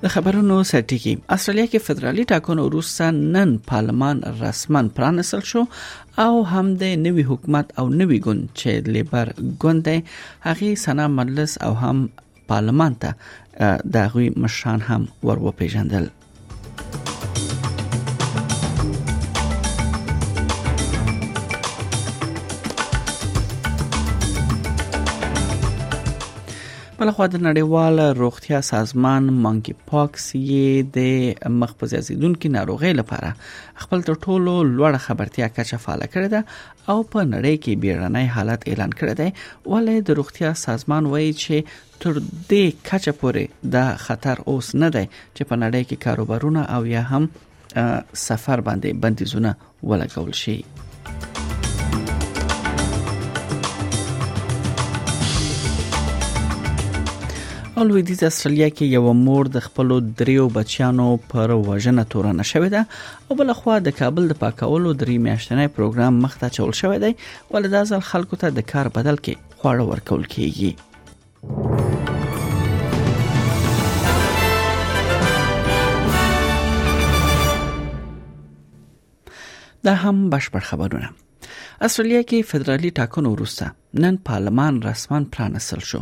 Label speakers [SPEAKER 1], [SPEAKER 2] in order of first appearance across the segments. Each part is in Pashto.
[SPEAKER 1] د خبرونو سرټکی استرالیا کې فدرالي ټاکنو وروسته نن پارلمان رسما پرانسل شو او هم د نوي حکومت او نوي ګوند چې لیبر ګوند دی هغه سنا مجلس او هم پارلمان ته د غوي مشران هم ور وپیژندل بل خو د نړیوال روغتیا سازمان مونکی پاکس یې د مخ په زیاتیدونکو ناروغي لپاره خپل تر ټولو لوړه خبرتیا کچه فعال کړې ده او په نړۍ کې بیړنۍ حالت اعلان کړی دی ولې د روغتیا سازمان وایي چې تر دې کچه پورې دا خطر اوس نه دی چې په نړۍ کې کاروبارونه او یا هم سفر باندې بندیزونه ولګول شي په لویدیځ استرالیا کې یو مور د خپل دریو بچیانو پر وژنه تورنه شوې ده او بل خو د کابل د پاکولو درې میاشتنې پروګرام مخته چول شوې ده ولې د ځل خلکو ته د کار بدل کې خواړه ورکول کیږي دا هم بشپړ خبرونه استرالیا کې فدرالي ټاکنو وروسته نن پارلمان رسما پرانسل شو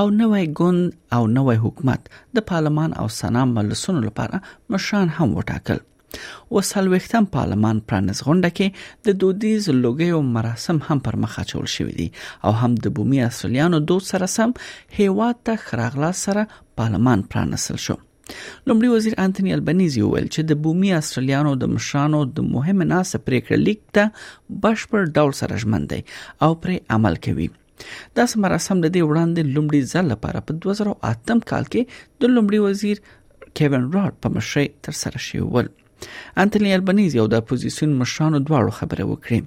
[SPEAKER 1] او نوې ګوند او نوې حکومت د پارلمان او سنا ملسونو لپاره مشران هم وټاکل و سلويختم پارلمان پرانس غونډه کې د دودیز لوګیو مراسم هم پر مخ اچول شوې دي او هم د بومي اصليانو دود سره سم هیواد ته خراغلا سره پارلمان پرانسل شو لومړي وزیر انټونی البنيزي وویل چې د بومي استرالیانو د مشرانو د مهمه ناسه پریکړه لیک ته بشپړ ډول سره ژمن دی او پرې عمل کوي دا مراسم د دې وړاندې لومړي ځل لپاره په 2008 کال کې د لومړي وزیر کیون راډ په مشرۍ تر سره شوی و انټونی البنیز یو د اپوزيشن مشرانو دواړو خبره وکړه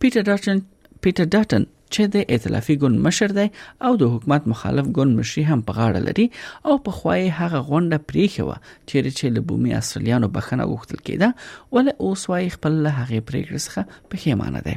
[SPEAKER 1] پیټر ډاټن پیټر ډاټن چې د ائتلافي ګوند مشر دی او د حکومت مخالف ګوند مشري هم په غاړه لري او په خوای هغه غونډه پریخه و چې چې له بومي اصليانو بخنه وغوښتل کېده ول اوس وايي خپل له هغه پریکړې څخه پښیمانه دی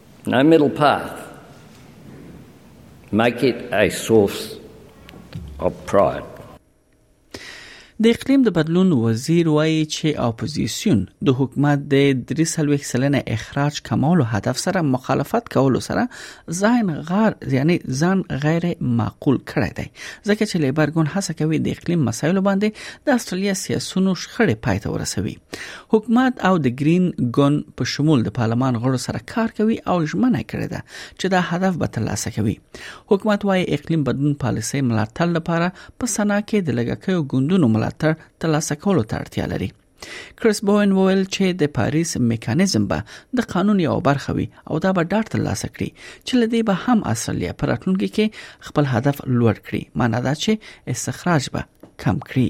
[SPEAKER 2] No middle path. Make it a source of pride.
[SPEAKER 1] د اقلیم د بدلون وزیر وایي چې اپوزیسیون د حکومت د 340 سلنه اخراج کمولو هدف سره مخالفت کولو سره ځان غیر یعنی ځان غیر معقول کړی دی ځکه چې لیبر ګوند هڅه کوي د اقلیم مسایلو باندې د استرالیا سیاسونو شخړې پای ته ورسوي حکومت او د ګرین ګون په شمول د پارلمان غړو سره کار کوي او ژمنه کړې ده چې دا هدف به ترلاسه کوي حکومت وايي اقلیم بدلون پالیسۍ ملاتړ لپاره په سنا کې د لګکیو ګوندونو ملاتړ ترلاسه کولو ته اړتیا لري کریس بوین وویل چې د پاریس میکانیزم به د قانون یو برخه وي او دا به ډاټ ترلاسه کړي چې لدی به هم اصلیا پر راتلونکي کې خپل هدف لوړ کړي معنی دا چې استخراج به کم کړي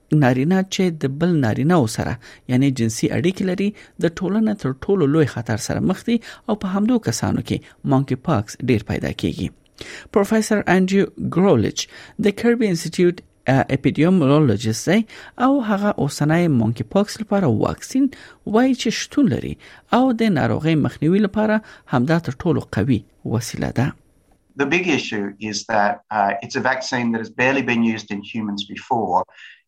[SPEAKER 1] نارینه چې د بل نارینه او سره یعنی جنسي اړیکې لري د ټولنې تر ټولو لوی خطر سره مخ دي او په همدو کسانو کې مونکي پاکس ډیر پیدا کیږي پروفیسور انډریو ګرولیچ د کربي انسټیټیوټ اپیډیومولوژیست دی او هغه اوسنۍ مونکي پاکس لپاره واکسین وایي چې شتون لري او د ناروغي مخنیوي لپاره همدا تر ټولو قوي وسیله ده
[SPEAKER 3] The big issue is that uh, it's a vaccine that has barely been used in humans before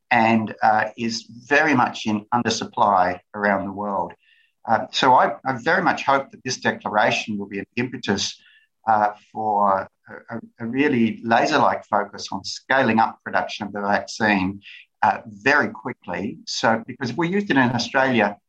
[SPEAKER 3] and uh, is very much in undersupply around the world. Uh, so I, I very much hope that this declaration will be an impetus uh, uh, for a, a really laser like focus on scaling up production of the vaccine uh, very quickly. So, because if we used it in Australia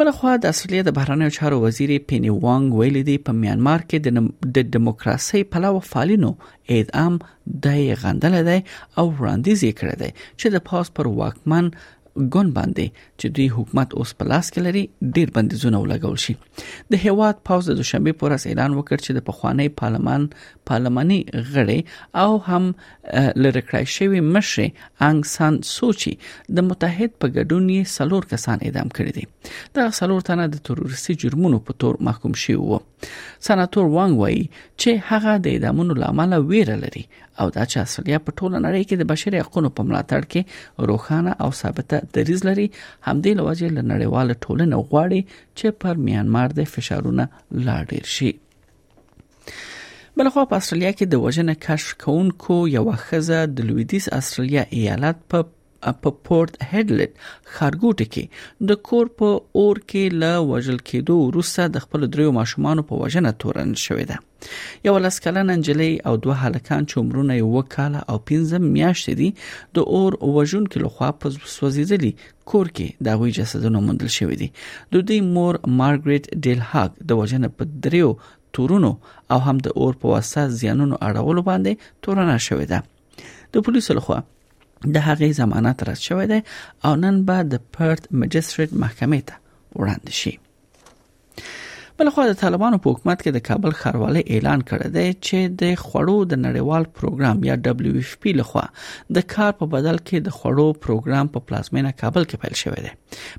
[SPEAKER 1] بلخوا د استرالیا د بهرنیو چارو وزیر پینی وانګ ویلي دی په میانمار کې د دیموکراسي پلوه فعالینو اعدام د غندل دی او وړاندیز یې کړی دی چې د پاس پر واکمن ګون باندې چې دوی حکومت اوس په لاس کې لري ډیر بندیزونه ولګول شي د هیواد پاوز د دوشنبه پر ورځ اعلان وکړ چې د پخوانی پارلمان پارلماني غړي او هم لری کړای شوی مشر انګ سان سوچي د متحد په ګډون یې سلور کسان اعدام کړي دي دا سلور تنه د تروریستي جرمونو په تور محکوم شوی وو سناتور وانګ وایي چې هغه د اعدامونو لامل ویره لري او دا چې استرالیا په ټوله نړۍ کې د بشري حقوقو په ملاتړ کې روښانه او ثابته دریځ لري همدې لوجه لنړیواله ټولنه غواړي چې پر میانمار د فشارونه لا ډیر شي بلخوا په استرالیا کې د وژنې کشف کوونکو یو خزه د لویدیس استرالیا ایالت په په پورت هډلټ خارګوټه کې د کور په اور کې له وژل کېدو وروسته د خپل دریو ماشومان په وژنه تورن شوې ده یو لاس کلن انجلۍ او دوه هلکان چې عمرونه یې وکاله او 15 میاشتې دي د اور وژونکو لخوا په سوځیدلي کور کې د هغوی جسدونه موندل شوې دي د دوی مور مارګریټ ډیل هاګ د وژنې په دریو تورونو او هم د اور په واسطه زیانونو اړولو باندې تورنه شوې ده د پولیسو لخوا د هغې ضمانت رد شوې ده او نن به د پرت مجستریټ محکمې ته وړاندې شي بلخوا د طالبانو په حکومت کې د کابل خاروالۍ اعلان کړی دی چې د خوړو د نړیوال پروګرام یا دبليو ایف پی لخوا د کار په بدل کې د خوړو پروګرام په پلازمینه کابل کې پیل شوی دی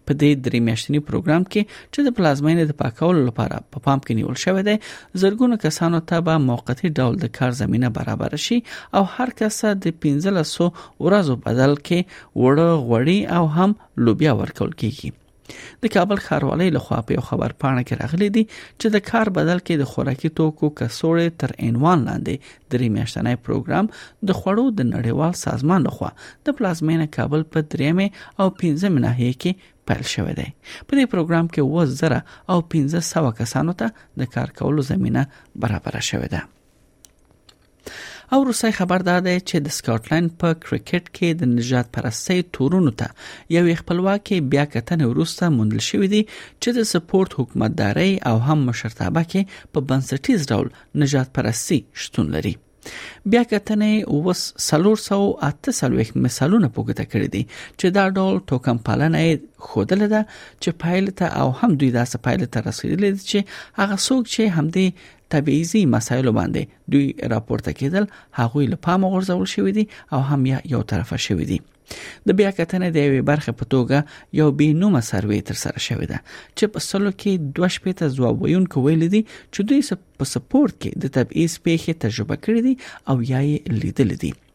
[SPEAKER 1] په دې درې میاشتنی پروګرام کې چې د پلازمینې د پاکولو لپاره په پام کې نیول شوی دی زرګونو کسانو ته به موقتی ډول د کار زمينه برابر شي او هر کس د 1500 ورځو بدل کې وړه غوړي او هم لوبیا ورکول کیږي د کابل ښاروالۍ لخوا په یو خبر پاڼه کې راغلي دي چې د کار بدل کې د خوراکي توکو کڅوړې تر عنوان لاندې درې میاشتنی پروګرام د خوړو د نړیوال سازمان لخوا د پلازمینه کابل په دریمه او پنځمه ناحیه کې پیل شوې ده په دې پروګرام کې وزر او 1500 کسانو ته د کار کولو زمينه برابر شوې ده او روسي خبر دا دی چې د سکاټلند په کرکټ کې د نجات پرستۍ تورونو ته یو خپلواکي بیا کتنه وروسته موندل شوې دي چې د سپورت حکومتداري او هم مشرتابه کې په بنسټیز ډول نجات پرستی شتون لري بیا کتنې اوس 348 مثالونه پوګته کړی دي چې دا ډول توکم پالنه خودل ده چې پایل ته او هم دوی داسې پایل ته رسیدلې چې هغه څوک چې همدې تبعیضي مسایلو باندې دوی راپورته کېدل هغوی له پامه غورځول شوې دي او هم یا یو طرفه شوې دي د بیا کتنې د یوې برخې په توګه یو بې نومه سروې تر سره شوې ده چې په سلو کې دوه شپې ته ځواب ویونکو ویل دي چې دوی په سپورت کې د تبعیض پیښې تجربه کړې دي او یا یې لیدل دي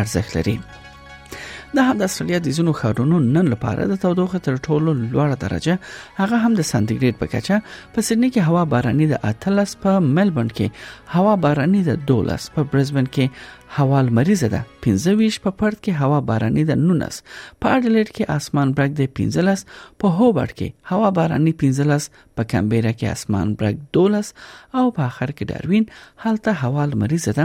[SPEAKER 1] ارزښت لري د هم د استرالیا د ځینو ښارونو نن لپاره د تودوخه تر ټولو لوړه درجه هغه هم د سانتیګریډ په کچه په سیدنی کې هوا باراني د 13 په ملبورن کې هوا باراني د 12 په برزبن کې هوا لمریزه ده 15 په پرت کې هوا باراني ده 19 په اډلیډ کې اسمان برګ دی 15 په هوبرټ کې هوا باراني 15 په کمبيرا کې اسمان برګ 12 او په اخر کې داروین هلته هوا لمریزه ده